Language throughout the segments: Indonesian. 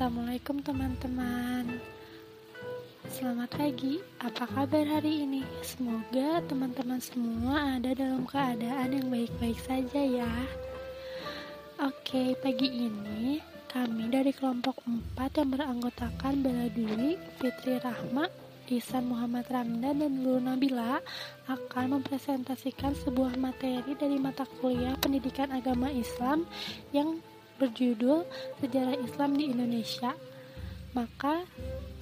Assalamualaikum teman-teman. Selamat pagi, apa kabar hari ini? Semoga teman-teman semua ada dalam keadaan yang baik-baik saja ya. Oke, pagi ini kami dari kelompok 4 yang beranggotakan Bela Duri, Fitri Rahma, Ihsan Muhammad Ramdan dan Nurul Nabila akan mempresentasikan sebuah materi dari mata kuliah Pendidikan Agama Islam yang berjudul Sejarah Islam di Indonesia. Maka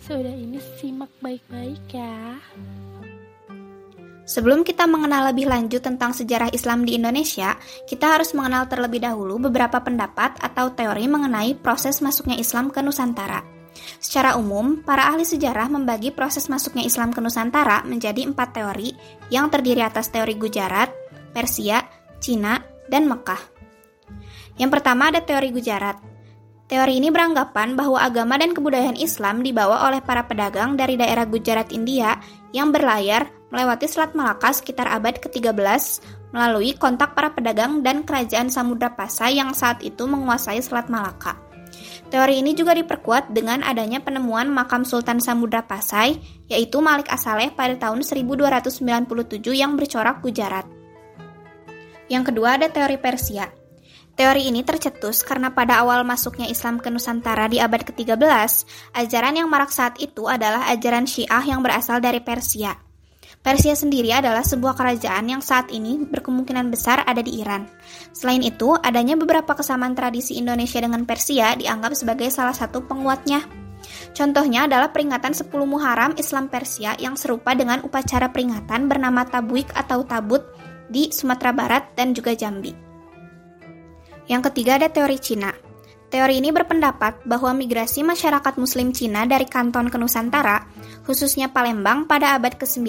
sudah ini simak baik-baik ya. Sebelum kita mengenal lebih lanjut tentang sejarah Islam di Indonesia, kita harus mengenal terlebih dahulu beberapa pendapat atau teori mengenai proses masuknya Islam ke Nusantara. Secara umum, para ahli sejarah membagi proses masuknya Islam ke Nusantara menjadi empat teori yang terdiri atas teori Gujarat, Persia, Cina, dan Mekah. Yang pertama ada teori Gujarat. Teori ini beranggapan bahwa agama dan kebudayaan Islam dibawa oleh para pedagang dari daerah Gujarat India yang berlayar melewati Selat Malaka sekitar abad ke-13 melalui kontak para pedagang dan kerajaan Samudra Pasai yang saat itu menguasai Selat Malaka. Teori ini juga diperkuat dengan adanya penemuan makam Sultan Samudra Pasai, yaitu Malik Asaleh pada tahun 1297 yang bercorak Gujarat. Yang kedua ada teori Persia. Teori ini tercetus karena pada awal masuknya Islam ke Nusantara di abad ke-13, ajaran yang marak saat itu adalah ajaran Syiah yang berasal dari Persia. Persia sendiri adalah sebuah kerajaan yang saat ini berkemungkinan besar ada di Iran. Selain itu, adanya beberapa kesamaan tradisi Indonesia dengan Persia dianggap sebagai salah satu penguatnya. Contohnya adalah peringatan 10 Muharram Islam Persia yang serupa dengan upacara peringatan bernama Tabwik atau Tabut di Sumatera Barat dan juga Jambi. Yang ketiga ada teori Cina. Teori ini berpendapat bahwa migrasi masyarakat muslim Cina dari kanton ke Nusantara, khususnya Palembang pada abad ke-9,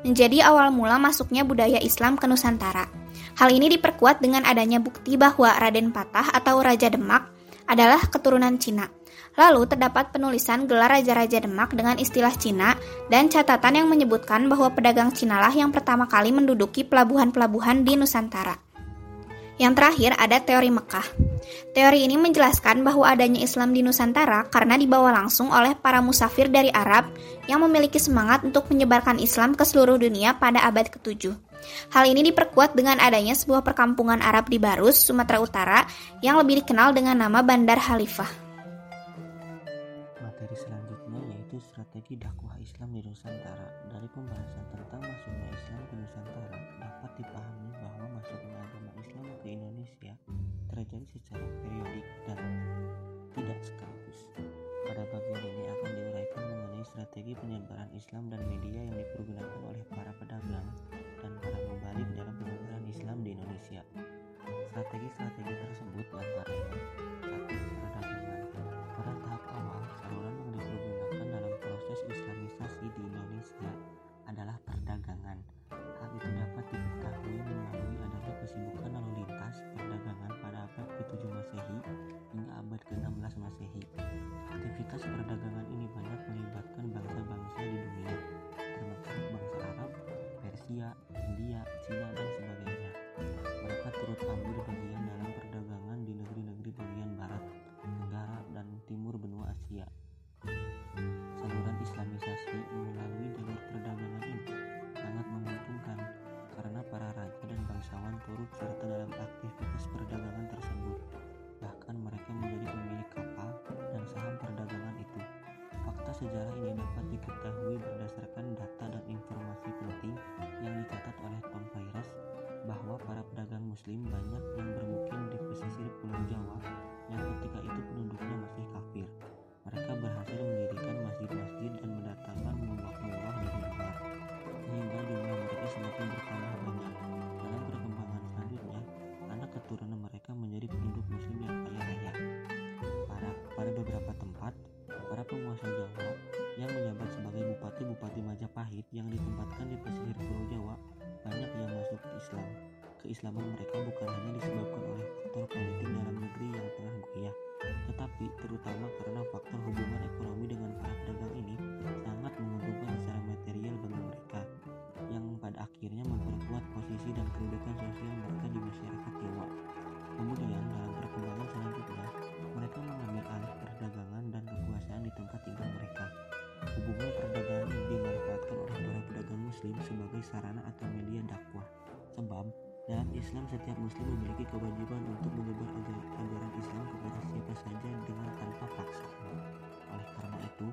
menjadi awal mula masuknya budaya Islam ke Nusantara. Hal ini diperkuat dengan adanya bukti bahwa Raden Patah atau Raja Demak adalah keturunan Cina. Lalu terdapat penulisan gelar Raja-Raja Demak dengan istilah Cina dan catatan yang menyebutkan bahwa pedagang Cina lah yang pertama kali menduduki pelabuhan-pelabuhan di Nusantara. Yang terakhir ada teori Mekah. Teori ini menjelaskan bahwa adanya Islam di Nusantara karena dibawa langsung oleh para musafir dari Arab yang memiliki semangat untuk menyebarkan Islam ke seluruh dunia pada abad ke-7. Hal ini diperkuat dengan adanya sebuah perkampungan Arab di Barus, Sumatera Utara yang lebih dikenal dengan nama Bandar Khalifah. Materi selanjutnya yaitu strategi dakwah Islam di Nusantara. Dari pembahasan tentang masuknya Islam ke Nusantara dapat dipahami bahwa masuknya agama Islam ke Indonesia terjadi secara periodik dan tidak sekaligus. Pada bagian ini akan diuraikan mengenai strategi penyebaran Islam dan media yang dipergunakan oleh para pedagang dan para mubalik dalam penyebaran Islam di Indonesia. Strategi-strategi tersebut antaranya sejarah ini dapat diketahui berdasarkan data dan informasi penting yang dicatat oleh Tom Pairas bahwa para pedagang muslim banyak namun mereka bukan hanya disebabkan oleh faktor politik dalam negeri yang tengah goyah, tetapi terutama karena faktor hubungan ekonomi dengan para pedagang ini sangat menguntungkan secara material bagi mereka, yang pada akhirnya memperkuat posisi dan kedudukan sosial mereka di masyarakat Tiongkok. Kemudian dalam perkembangan selanjutnya, mereka mengambil alih perdagangan dan kekuasaan di tempat tinggal mereka. Hubungan perdagangan ini dimanfaatkan oleh para pedagang muslim sebagai sarana atau media dakwah sebab Islam setiap muslim memiliki kewajiban untuk menyebar ajaran Islam kepada siapa saja dengan tanpa paksaan. Oleh karena itu,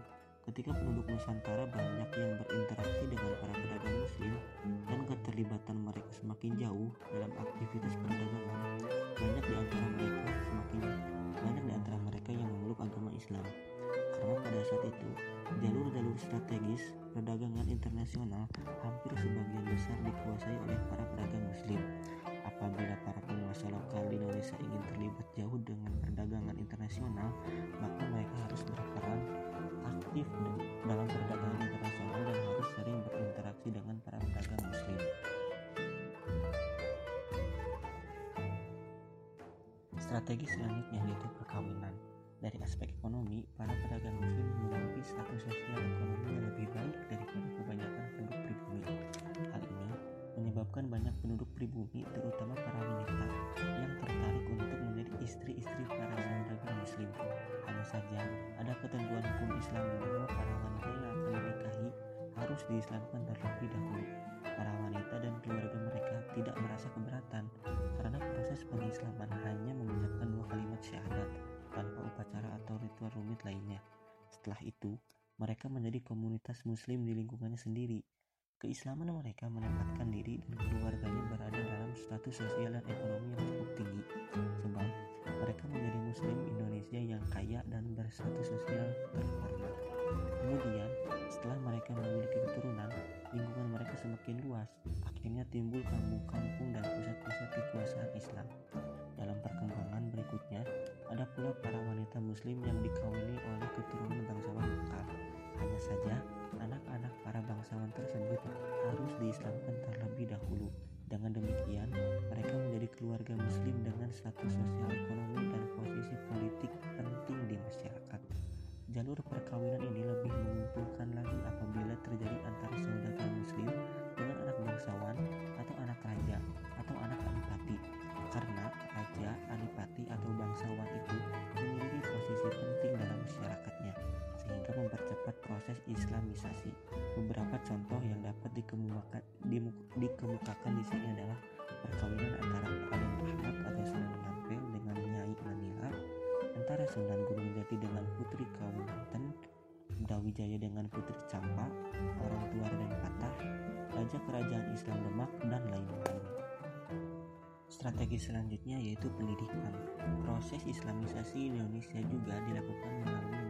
ketika penduduk Nusantara banyak yang berinteraksi dengan para pedagang muslim dan keterlibatan mereka semakin jauh dalam aktivitas perdagangan, banyak di antara mereka semakin banyak di antara mereka yang memeluk agama Islam. Karena pada saat itu, jalur-jalur strategis perdagangan internasional hampir sebagian besar dikuasai oleh para pedagang muslim. Apabila para penguasa lokal di Indonesia ingin terlibat jauh dengan perdagangan internasional, maka mereka harus berperan aktif dalam perdagangan internasional dan harus sering berinteraksi dengan para pedagang muslim. Strategi selanjutnya yaitu perkawinan. Dari aspek ekonomi, para pedagang muslim memiliki status sosial ekonomi yang lebih baik daripada menyebabkan banyak penduduk pribumi, terutama para wanita, yang tertarik untuk menjadi istri-istri para pedagang muslim. Hanya saja, ada ketentuan hukum Islam bahwa para wanita yang akan menikahi harus diislamkan terlebih dahulu. Para wanita dan keluarga mereka tidak merasa keberatan karena proses pengislaman hanya mengucapkan dua kalimat syahadat tanpa upacara atau ritual rumit lainnya. Setelah itu, mereka menjadi komunitas muslim di lingkungannya sendiri. Keislaman mereka menempatkan diri dan keluarganya berada dalam status sosial dan ekonomi yang cukup tinggi, sebab mereka menjadi muslim Indonesia yang kaya dan berstatus sosial terhormat. Kemudian, setelah mereka memiliki keturunan, lingkungan mereka semakin luas. Akhirnya timbul kampung-kampung dan pusat-pusat kekuasaan Islam. Dalam perkembangan berikutnya, ada pula para wanita muslim yang dikawini oleh keturunan bangsawan lokal. Hanya saja, tersebut harus diislamkan terlebih dahulu. Dengan demikian, mereka menjadi keluarga muslim dengan status sosial ekonomi dan posisi politik penting di masyarakat. Jalur perkawinan ini lebih menguntungkan lagi apabila terjadi antara saudara muslim dengan anak bangsawan atau anak raja atau anak adipati. Karena raja, adipati atau bangsawan itu memiliki posisi penting dalam masyarakatnya sehingga mempercepat proses islamisasi. Yang dapat dikemukakan, dikemukakan di sini adalah perkawinan antara Raden Ahmad atau Sunan Ampel dengan Nyai Manila, antara Sunan Gunung Jati dengan Putri Kaunanten, Brawijaya dengan Putri Campa, orang tua Raden Patah, Raja Kerajaan Islam Demak, dan lain-lain. Strategi selanjutnya yaitu pendidikan. Proses islamisasi Indonesia juga dilakukan melalui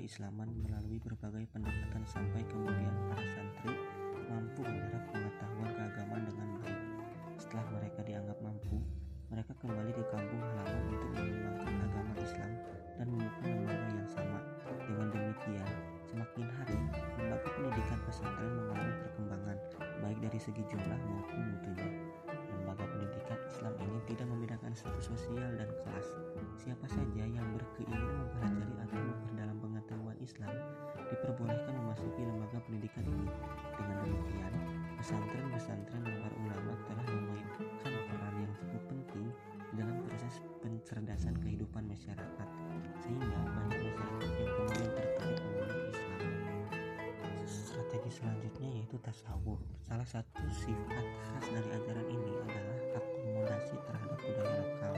keislaman melalui berbagai pendekatan sampai kemudian para santri mampu menyerap pengetahuan keagamaan dengan baik. Setelah mereka dianggap mampu, mereka kembali ke kampung Satu sifat khas dari ajaran ini adalah akomodasi terhadap budaya lokal,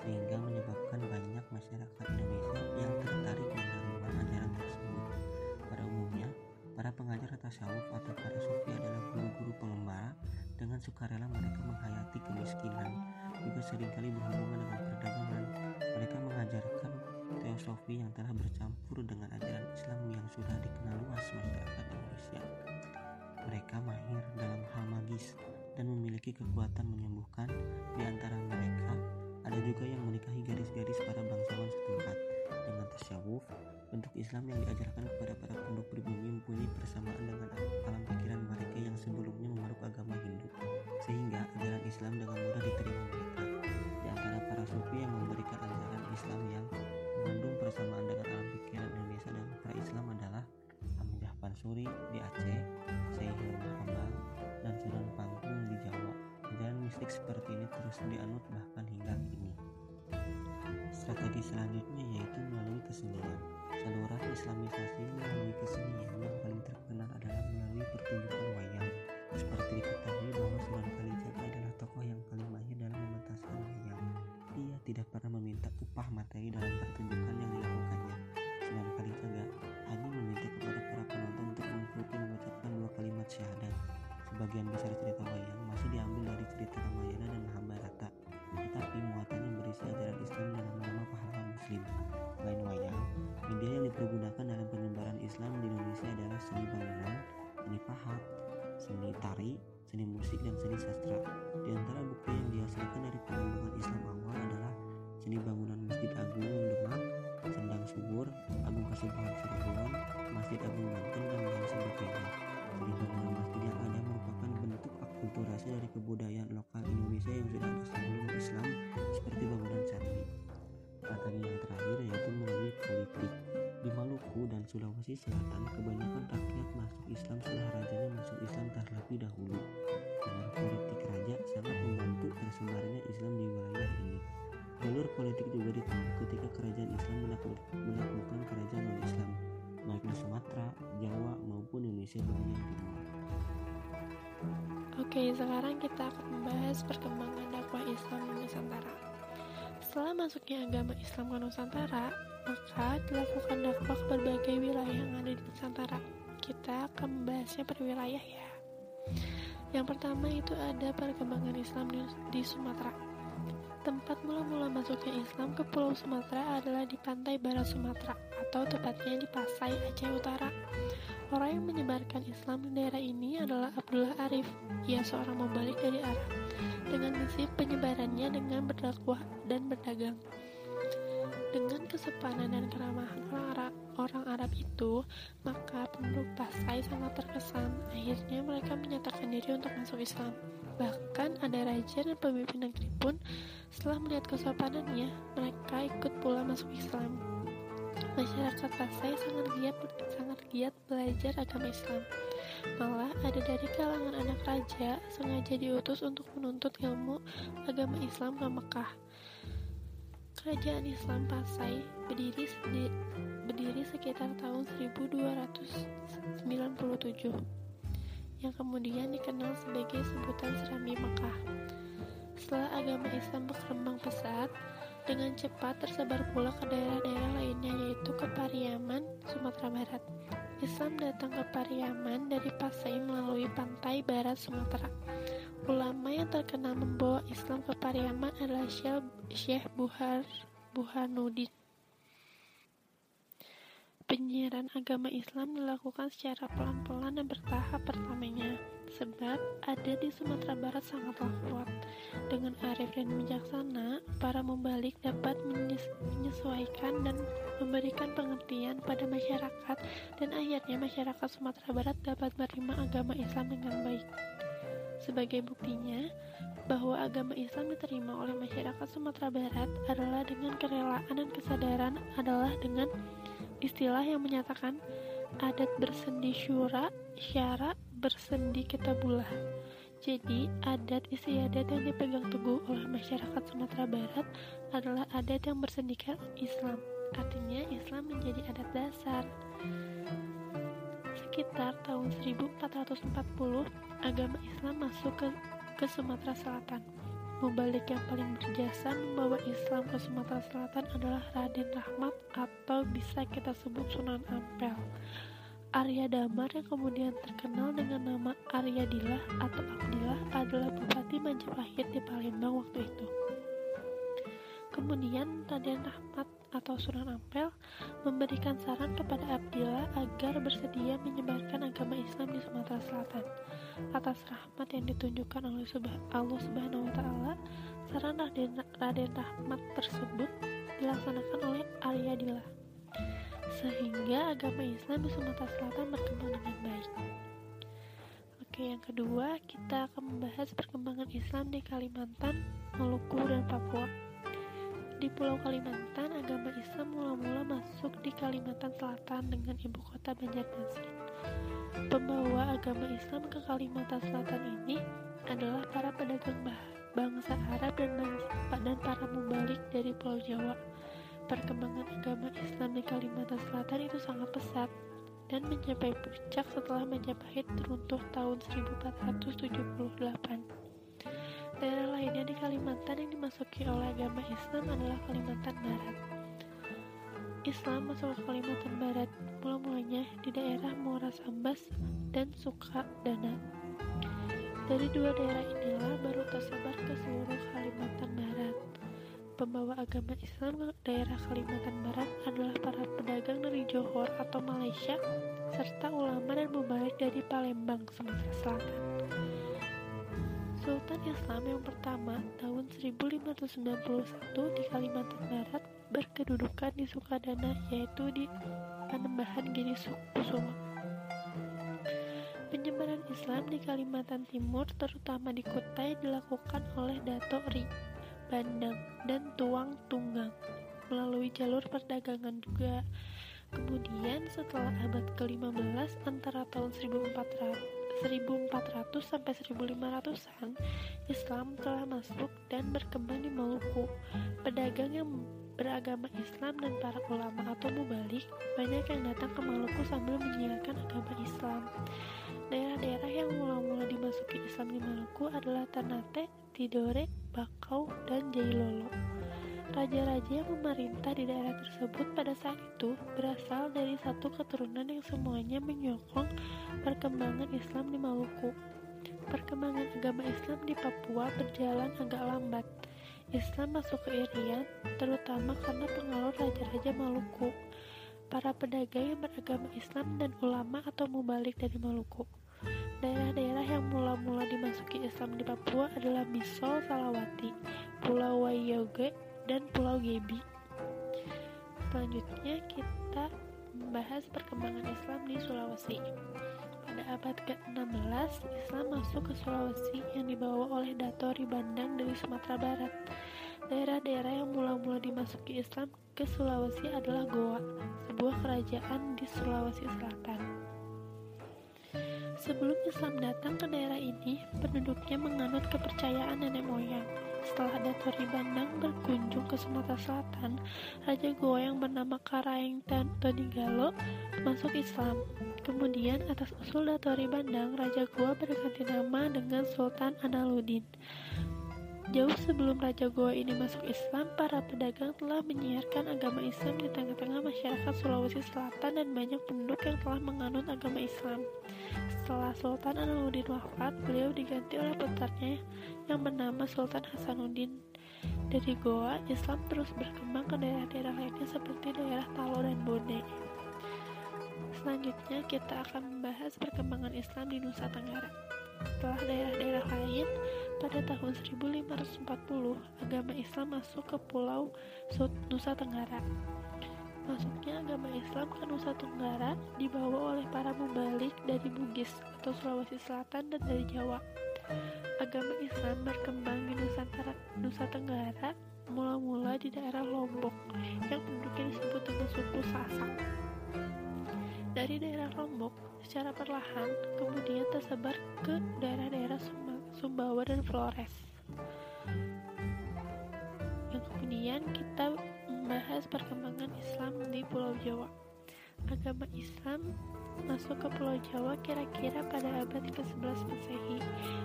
sehingga menyebabkan banyak masyarakat Indonesia yang tertarik menerima ajaran tersebut. Pada umumnya, para pengajar tasawuf atau para sufi adalah guru-guru pengembara dengan sukarela mereka menghayati kemiskinan, juga sering kali berhubungan dengan perdagangan. Mereka mengajarkan teosofi yang telah bercampur dengan ajaran Islam yang sudah dikenal luas masyarakat Indonesia. Mereka mahir dalam hal magis dan memiliki kekuatan menyembuhkan. Di antara mereka, ada juga yang menikahi gadis-gadis para bangsawan setempat. Dengan tasyawuf, bentuk Islam yang diajarkan kepada para penduduk pribumi mempunyai persamaan seperti ini terus dianut bahkan hingga kini. Strategi selanjutnya yaitu melalui kesenian. Saluran Islamisasi melalui kesenian yang paling terkenal adalah melalui pertunjukan wayang. Seperti diketahui bahwa Sunan Kalijaga adalah tokoh yang paling mahir dalam mementaskan wayang. Ia tidak pernah meminta upah materi dalam pertunjukan yang dilakukannya. Sunan Kalijaga hanya meminta kepada para penonton untuk mengikuti mengucapkan dua kalimat syahadat. Sebagian besar Selatan, kebanyakan rakyat masuk Islam setelah rajanya masuk Islam terlebih dahulu. Jalur politik raja sangat membantu tersebarnya Islam di wilayah ini. Jalur politik juga ditempuh ketika kerajaan Islam menaklukkan kerajaan non-Islam, baik di Sumatera, Jawa, maupun Indonesia bagian timur. Oke, sekarang kita akan membahas perkembangan dakwah Islam di Nusantara. Setelah masuknya agama Islam ke Nusantara, maka dilakukan dakwah ke berbagai wilayah yang ada di Nusantara. Kita akan membahasnya per wilayah ya. Yang pertama itu ada perkembangan Islam di, Sumatera. Tempat mula-mula masuknya Islam ke Pulau Sumatera adalah di pantai barat Sumatera atau tepatnya di Pasai, Aceh Utara. Orang yang menyebarkan Islam di daerah ini adalah Abdullah Arif. Ia seorang mubalik dari Arab dengan misi penyebarannya dengan berdakwah dan berdagang. Dengan kesepanan dan keramahan orang Arab, orang Arab itu, maka penduduk Pasai sangat terkesan. Akhirnya mereka menyatakan diri untuk masuk Islam. Bahkan ada raja dan pemimpin negeri pun setelah melihat kesopanannya, mereka ikut pula masuk Islam. Masyarakat Pasai sangat giat sangat giat belajar agama Islam. Malah ada dari kalangan anak raja sengaja diutus untuk menuntut ilmu agama Islam ke Mekah. Kerajaan Islam Pasai berdiri berdiri sekitar tahun 1297 yang kemudian dikenal sebagai sebutan Serambi Mekah. Setelah agama Islam berkembang pesat, dengan cepat tersebar pula ke daerah-daerah lainnya yaitu ke Pariaman, Sumatera Barat. Islam datang ke Pariaman dari Pasai melalui pantai barat Sumatera. Ulama yang terkenal membawa Islam ke Pariaman adalah Syekh Buhar Buhanuddin. Penyiaran agama Islam dilakukan secara pelan-pelan dan bertahap pertamanya, sebab ada di Sumatera Barat sangatlah kuat. Dengan arif dan bijaksana, para membalik dapat menyesuaikan dan memberikan pengertian pada masyarakat, dan akhirnya masyarakat Sumatera Barat dapat menerima agama Islam dengan baik. Sebagai buktinya, bahwa agama Islam diterima oleh masyarakat Sumatera Barat adalah dengan kerelaan dan kesadaran adalah dengan istilah yang menyatakan adat bersendi syura, syara bersendi kitabullah. Jadi, adat istiadat yang dipegang teguh oleh masyarakat Sumatera Barat adalah adat yang bersendikan Islam. Artinya, Islam menjadi adat dasar. Sekitar tahun 1440, agama Islam masuk ke, ke Sumatera Selatan. Mubalik yang paling berjasa membawa Islam ke Sumatera Selatan adalah Raden Rahmat atau bisa kita sebut Sunan Ampel. Arya Damar yang kemudian terkenal dengan nama Arya Dilah atau Abdillah adalah Bupati Majapahit di Palembang waktu itu. Kemudian Raden Rahmat atau Sunan Ampel memberikan saran kepada Abdillah agar bersedia menyebarkan agama Islam di Sumatera Selatan. Atas rahmat yang ditunjukkan oleh Allah Subhanahu wa taala, saran Raden, Rahmat tersebut dilaksanakan oleh Arya. Sehingga agama Islam di Sumatera Selatan berkembang dengan baik. Oke, yang kedua, kita akan membahas perkembangan Islam di Kalimantan, Maluku, dan Papua. Di Pulau Kalimantan, agama Islam mula-mula masuk di Kalimantan Selatan dengan ibu kota Banjarmasin. Pembawa agama Islam ke Kalimantan Selatan ini adalah para pedagang bangsa Arab dan, dan para mubalik dari Pulau Jawa. perkembangan agama Islam di Kalimantan Selatan itu sangat pesat dan mencapai puncak setelah Majapahit runtuh tahun 1478. Daerah lainnya di Kalimantan yang dimasuki oleh agama Islam adalah Kalimantan Barat. Islam masuk ke Kalimantan Barat mula-mulanya di daerah Muara Sambas dan Sukadana. Dari dua daerah inilah baru tersebar ke seluruh Kalimantan Barat. Pembawa agama Islam ke daerah Kalimantan Barat adalah para pedagang dari Johor atau Malaysia, serta ulama dan mubalik dari Palembang, Sumatera Selatan. Sultan Islam yang pertama tahun 1591 di Kalimantan Barat berkedudukan di Sukadana yaitu di Panembahan Giri Kusuma. Penyebaran Islam di Kalimantan Timur terutama di Kutai dilakukan oleh Dato Ri, Bandang, dan Tuang Tunggang melalui jalur perdagangan juga. Kemudian setelah abad ke-15 antara tahun 1400 1400 sampai 1500-an, Islam telah masuk dan berkembang di Maluku. Pedagang yang beragama Islam dan para ulama atau mubalik banyak yang datang ke Maluku sambil menyiarkan agama Islam. Daerah-daerah yang mula-mula dimasuki Islam di Maluku adalah Ternate, Tidore, Bakau, dan Jailolo. Raja-raja yang memerintah di daerah tersebut pada saat itu berasal dari satu keturunan yang semuanya menyokong perkembangan Islam di Maluku. Perkembangan agama Islam di Papua berjalan agak lambat. Islam masuk ke Irian, terutama karena pengaruh raja-raja Maluku para pedagang yang beragama Islam dan ulama atau mubalik dari Maluku. Daerah-daerah yang mula-mula dimasuki Islam di Papua adalah Bisol, Salawati, Pulau Wayoge, dan Pulau Gebi. Selanjutnya kita membahas perkembangan Islam di Sulawesi. Pada abad ke-16, Islam masuk ke Sulawesi yang dibawa oleh Datori Bandang dari Sumatera Barat. Daerah-daerah yang mula-mula dimasuki Islam ke Sulawesi adalah Goa, sebuah kerajaan di Sulawesi Selatan. Sebelum Islam datang ke daerah ini, penduduknya menganut kepercayaan nenek moyang. Setelah Datori Bandang berkunjung ke Sumatera Selatan, Raja Goa yang bernama Karaeng Tonigalo masuk Islam. Kemudian atas usul Datori Bandang, Raja Goa berganti nama dengan Sultan Analuddin. Jauh sebelum Raja Goa ini masuk Islam, para pedagang telah menyiarkan agama Islam di tengah-tengah masyarakat Sulawesi Selatan dan banyak penduduk yang telah menganut agama Islam. Setelah Sultan Analuddin wafat, beliau diganti oleh putranya yang bernama Sultan Hasanuddin. Dari Goa, Islam terus berkembang ke daerah-daerah lainnya seperti daerah Talo dan Bone. Selanjutnya kita akan membahas perkembangan Islam di Nusa Tenggara. Setelah daerah-daerah lain, pada tahun 1540, agama Islam masuk ke Pulau Nusa Tenggara. Masuknya agama Islam ke Nusa Tenggara dibawa oleh para mubalik dari Bugis atau Sulawesi Selatan dan dari Jawa. Agama Islam berkembang di Nusantara, Nusa Tenggara mula-mula di daerah Lombok yang penduduknya disebut dengan suku Sasak. Dari daerah Lombok, secara perlahan kemudian tersebar ke daerah-daerah Sumbawa dan Flores. Yang kemudian kita membahas perkembangan Islam di Pulau Jawa. Agama Islam masuk ke Pulau Jawa kira-kira pada abad ke-11 Masehi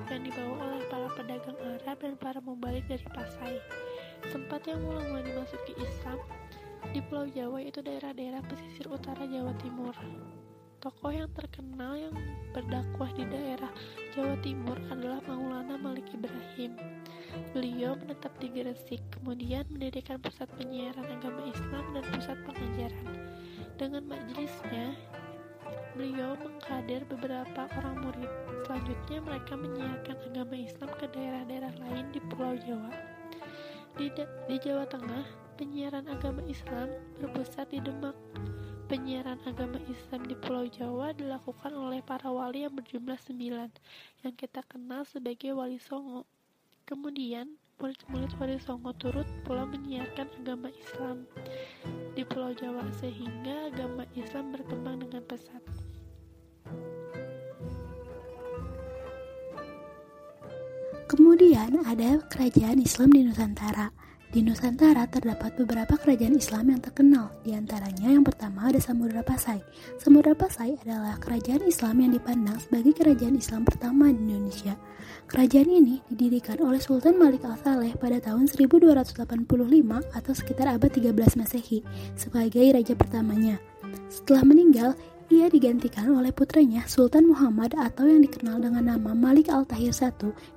dan dibawa oleh para pedagang Arab dan para mubalik dari Pasai. Tempat yang mula-mula dimasuki Islam di Pulau Jawa itu daerah-daerah pesisir utara Jawa Timur. Tokoh yang terkenal yang berdakwah di daerah Jawa Timur adalah Maulana Malik Ibrahim. Beliau menetap di Gresik, kemudian mendirikan pusat penyiaran agama Islam dan pusat pengajaran. Dengan majelisnya, beliau mengkader beberapa orang murid. Selanjutnya mereka menyiarkan agama Islam ke daerah-daerah lain di Pulau Jawa. Di, di Jawa Tengah, penyiaran agama Islam berpusat di Demak. Penyiaran agama Islam di Pulau Jawa dilakukan oleh para wali yang berjumlah sembilan, yang kita kenal sebagai Wali Songo. Kemudian, murid-murid Wali Songo turut pula menyiarkan agama Islam di Pulau Jawa sehingga agama Islam berkembang dengan pesat. Kemudian ada kerajaan Islam di Nusantara. Di Nusantara terdapat beberapa kerajaan Islam yang terkenal, di antaranya yang pertama ada Samudra Pasai. Samudra Pasai adalah kerajaan Islam yang dipandang sebagai kerajaan Islam pertama di Indonesia. Kerajaan ini didirikan oleh Sultan Malik Al-Saleh pada tahun 1285 atau sekitar abad 13 Masehi sebagai raja pertamanya. Setelah meninggal, ia digantikan oleh putranya Sultan Muhammad atau yang dikenal dengan nama Malik Al-Tahir I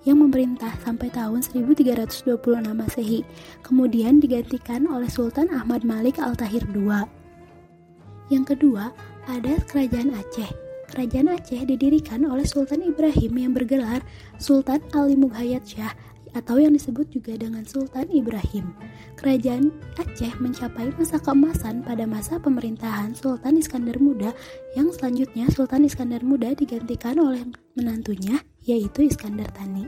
yang memerintah sampai tahun 1326 Masehi. Kemudian digantikan oleh Sultan Ahmad Malik Al-Tahir II. Yang kedua, ada Kerajaan Aceh. Kerajaan Aceh didirikan oleh Sultan Ibrahim yang bergelar Sultan Ali Mughayat Shah atau yang disebut juga dengan Sultan Ibrahim. Kerajaan Aceh mencapai masa keemasan pada masa pemerintahan Sultan Iskandar Muda yang selanjutnya Sultan Iskandar Muda digantikan oleh menantunya yaitu Iskandar Tani.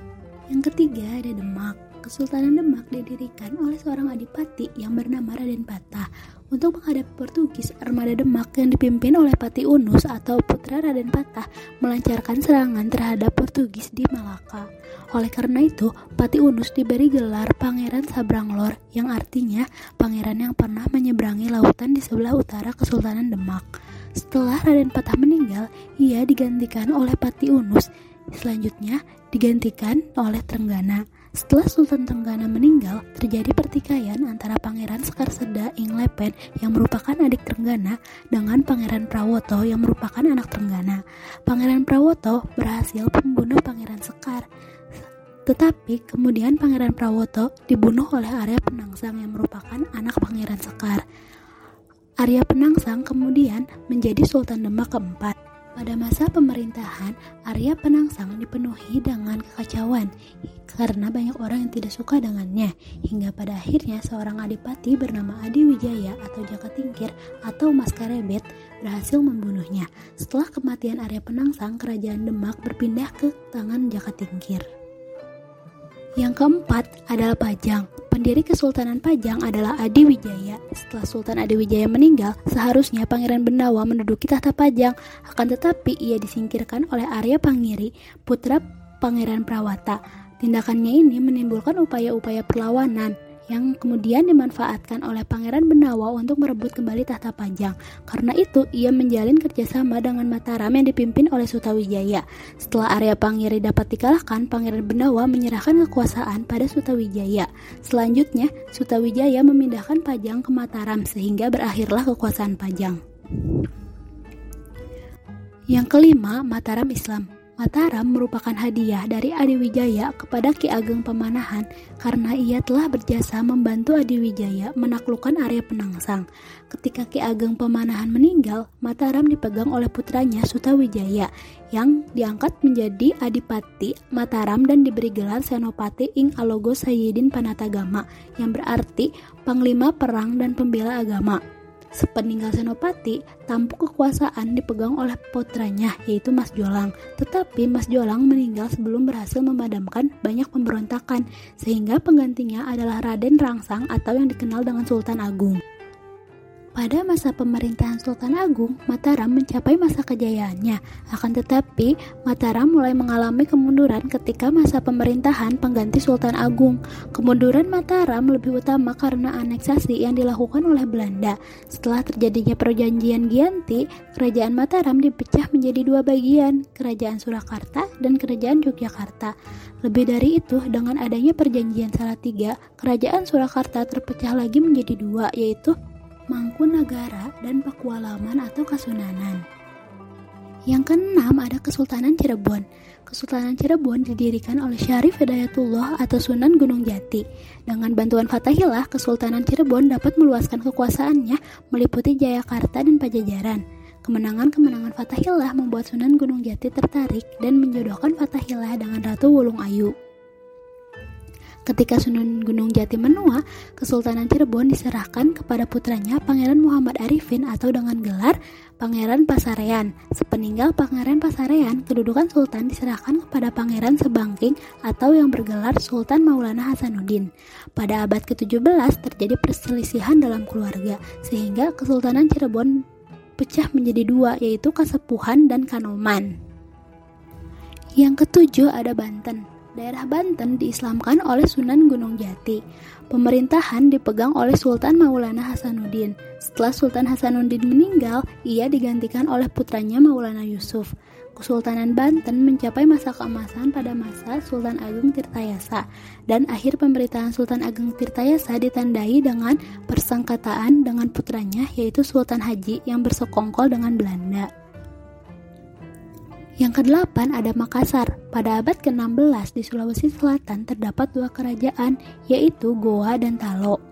Yang ketiga ada Demak. Kesultanan Demak didirikan oleh seorang adipati yang bernama Raden Patah untuk menghadapi Portugis, armada Demak yang dipimpin oleh Pati Unus atau putra Raden Patah melancarkan serangan terhadap Portugis di Malaka. Oleh karena itu, Pati Unus diberi gelar Pangeran Sabranglor yang artinya pangeran yang pernah menyeberangi lautan di sebelah utara Kesultanan Demak. Setelah Raden Patah meninggal, ia digantikan oleh Pati Unus. Selanjutnya digantikan oleh Trenggana. Setelah Sultan Tenggana meninggal, terjadi pertikaian antara Pangeran Sekar Seda Ing Lepen yang merupakan adik Trenggana dengan Pangeran Prawoto yang merupakan anak Trenggana. Pangeran Prawoto berhasil membunuh Pangeran Sekar. Tetapi kemudian Pangeran Prawoto dibunuh oleh Arya Penangsang yang merupakan anak Pangeran Sekar. Arya Penangsang kemudian menjadi Sultan Demak keempat. Pada masa pemerintahan, Arya Penangsang dipenuhi dengan kekacauan karena banyak orang yang tidak suka dengannya, hingga pada akhirnya seorang adipati bernama Adi Wijaya atau Jaka Tingkir atau Mas Karebet berhasil membunuhnya. Setelah kematian Arya Penangsang, kerajaan Demak berpindah ke tangan Jaka Tingkir. Yang keempat adalah Pajang. Pendiri Kesultanan Pajang adalah Adi Wijaya. Setelah Sultan Adi Wijaya meninggal, seharusnya Pangeran Bendawa menduduki tahta Pajang. Akan tetapi ia disingkirkan oleh Arya Pangiri, putra Pangeran Prawata. Tindakannya ini menimbulkan upaya-upaya perlawanan yang kemudian dimanfaatkan oleh Pangeran Benawa untuk merebut kembali tahta Pajang. Karena itu, ia menjalin kerjasama dengan Mataram yang dipimpin oleh Sutawijaya. Setelah area Pangiri dapat dikalahkan, Pangeran Benawa menyerahkan kekuasaan pada Sutawijaya. Selanjutnya, Sutawijaya memindahkan Pajang ke Mataram sehingga berakhirlah kekuasaan Pajang. Yang kelima, Mataram Islam. Mataram merupakan hadiah dari Adi Wijaya kepada Ki Ageng Pemanahan karena ia telah berjasa membantu Adi Wijaya menaklukkan area Penangsang. Ketika Ki Ageng Pemanahan meninggal, Mataram dipegang oleh putranya Sutawijaya yang diangkat menjadi Adipati Mataram dan diberi gelar Senopati Ing Alogo Sayyidin Panatagama yang berarti Panglima Perang dan Pembela Agama. Sepeninggal Senopati, tampuk kekuasaan dipegang oleh putranya yaitu Mas Jolang. Tetapi Mas Jolang meninggal sebelum berhasil memadamkan banyak pemberontakan, sehingga penggantinya adalah Raden Rangsang atau yang dikenal dengan Sultan Agung. Pada masa pemerintahan Sultan Agung, Mataram mencapai masa kejayaannya. Akan tetapi, Mataram mulai mengalami kemunduran ketika masa pemerintahan pengganti Sultan Agung. Kemunduran Mataram lebih utama karena aneksasi yang dilakukan oleh Belanda. Setelah terjadinya perjanjian Gianti, kerajaan Mataram dipecah menjadi dua bagian, kerajaan Surakarta dan kerajaan Yogyakarta. Lebih dari itu, dengan adanya perjanjian Salatiga, kerajaan Surakarta terpecah lagi menjadi dua, yaitu Mangkunagara, dan Pakualaman atau Kasunanan. Yang keenam ada Kesultanan Cirebon. Kesultanan Cirebon didirikan oleh Syarif Hidayatullah atau Sunan Gunung Jati. Dengan bantuan Fatahillah, Kesultanan Cirebon dapat meluaskan kekuasaannya meliputi Jayakarta dan Pajajaran. Kemenangan-kemenangan Fatahillah membuat Sunan Gunung Jati tertarik dan menjodohkan Fatahillah dengan Ratu Wulung Ayu. Ketika Sunan Gunung Jati menua, Kesultanan Cirebon diserahkan kepada putranya Pangeran Muhammad Arifin atau dengan gelar Pangeran Pasarean. Sepeninggal Pangeran Pasarean, kedudukan Sultan diserahkan kepada Pangeran Sebangking atau yang bergelar Sultan Maulana Hasanuddin. Pada abad ke-17 terjadi perselisihan dalam keluarga, sehingga Kesultanan Cirebon pecah menjadi dua, yaitu Kasepuhan dan Kanoman. Yang ketujuh ada Banten. Daerah Banten diislamkan oleh Sunan Gunung Jati. Pemerintahan dipegang oleh Sultan Maulana Hasanuddin. Setelah Sultan Hasanuddin meninggal, ia digantikan oleh putranya Maulana Yusuf. Kesultanan Banten mencapai masa keemasan pada masa Sultan Agung Tirtayasa dan akhir pemerintahan Sultan Agung Tirtayasa ditandai dengan persangkataan dengan putranya yaitu Sultan Haji yang bersekongkol dengan Belanda. Yang kedelapan ada Makassar. Pada abad ke-16 di Sulawesi Selatan terdapat dua kerajaan yaitu Goa dan Talo.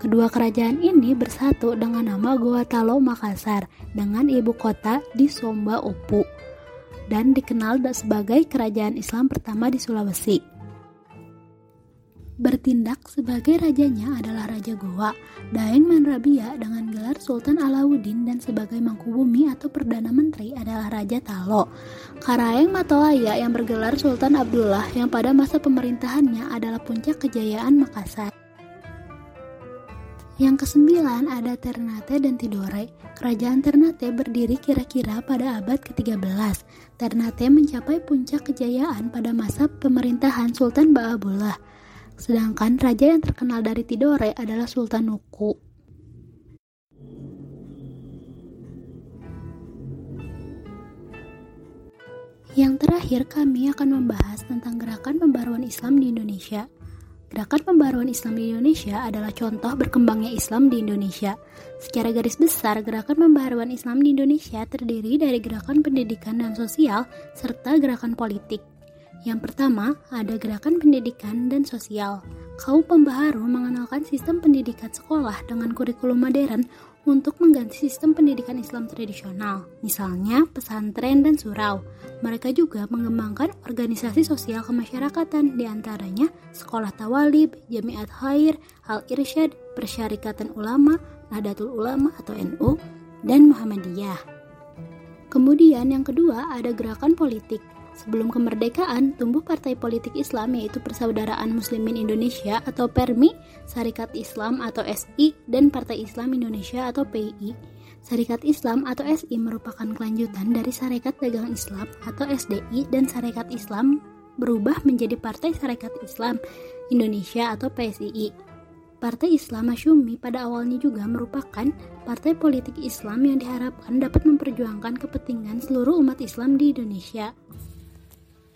Kedua kerajaan ini bersatu dengan nama Goa Talo Makassar dengan ibu kota di Somba Opu dan dikenal sebagai kerajaan Islam pertama di Sulawesi bertindak sebagai rajanya adalah Raja Goa, Daeng Manrabia dengan gelar Sultan Alauddin dan sebagai Mangkubumi atau Perdana Menteri adalah Raja Talo. Karaeng Matolaya yang bergelar Sultan Abdullah yang pada masa pemerintahannya adalah puncak kejayaan Makassar. Yang kesembilan ada Ternate dan Tidore. Kerajaan Ternate berdiri kira-kira pada abad ke-13. Ternate mencapai puncak kejayaan pada masa pemerintahan Sultan Ba'abullah. Sedangkan raja yang terkenal dari Tidore adalah Sultan Nuku. Yang terakhir kami akan membahas tentang gerakan pembaruan Islam di Indonesia. Gerakan pembaruan Islam di Indonesia adalah contoh berkembangnya Islam di Indonesia. Secara garis besar, gerakan pembaruan Islam di Indonesia terdiri dari gerakan pendidikan dan sosial serta gerakan politik. Yang pertama, ada gerakan pendidikan dan sosial. Kaum pembaharu mengenalkan sistem pendidikan sekolah dengan kurikulum modern untuk mengganti sistem pendidikan Islam tradisional, misalnya pesantren dan surau. Mereka juga mengembangkan organisasi sosial kemasyarakatan, di antaranya Sekolah Tawalib, Jamiat Khair, Al-Irsyad, Persyarikatan Ulama, Nahdlatul Ulama atau NU, dan Muhammadiyah. Kemudian yang kedua ada gerakan politik. Sebelum kemerdekaan, tumbuh partai politik Islam yaitu Persaudaraan Muslimin Indonesia atau PERMI, Syarikat Islam atau SI, dan Partai Islam Indonesia atau PII. Syarikat Islam atau SI merupakan kelanjutan dari Syarikat Dagang Islam atau SDI dan Syarikat Islam berubah menjadi Partai Syarikat Islam Indonesia atau PSII. Partai Islam Masyumi pada awalnya juga merupakan partai politik Islam yang diharapkan dapat memperjuangkan kepentingan seluruh umat Islam di Indonesia.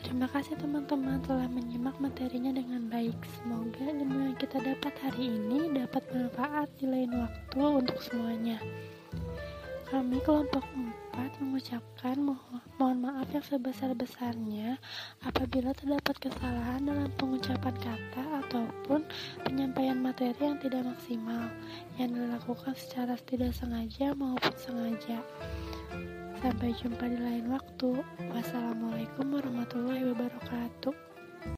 Terima kasih teman-teman telah menyimak materinya dengan baik. Semoga ilmu yang kita dapat hari ini dapat bermanfaat di lain waktu untuk semuanya. Kami kelompok 4 mengucapkan mo mohon maaf yang sebesar-besarnya apabila terdapat kesalahan dalam pengucapan kata ataupun penyampaian materi yang tidak maksimal yang dilakukan secara tidak sengaja maupun sengaja. Sampai jumpa di lain waktu. Wassalamualaikum warahmatullahi wabarakatuh.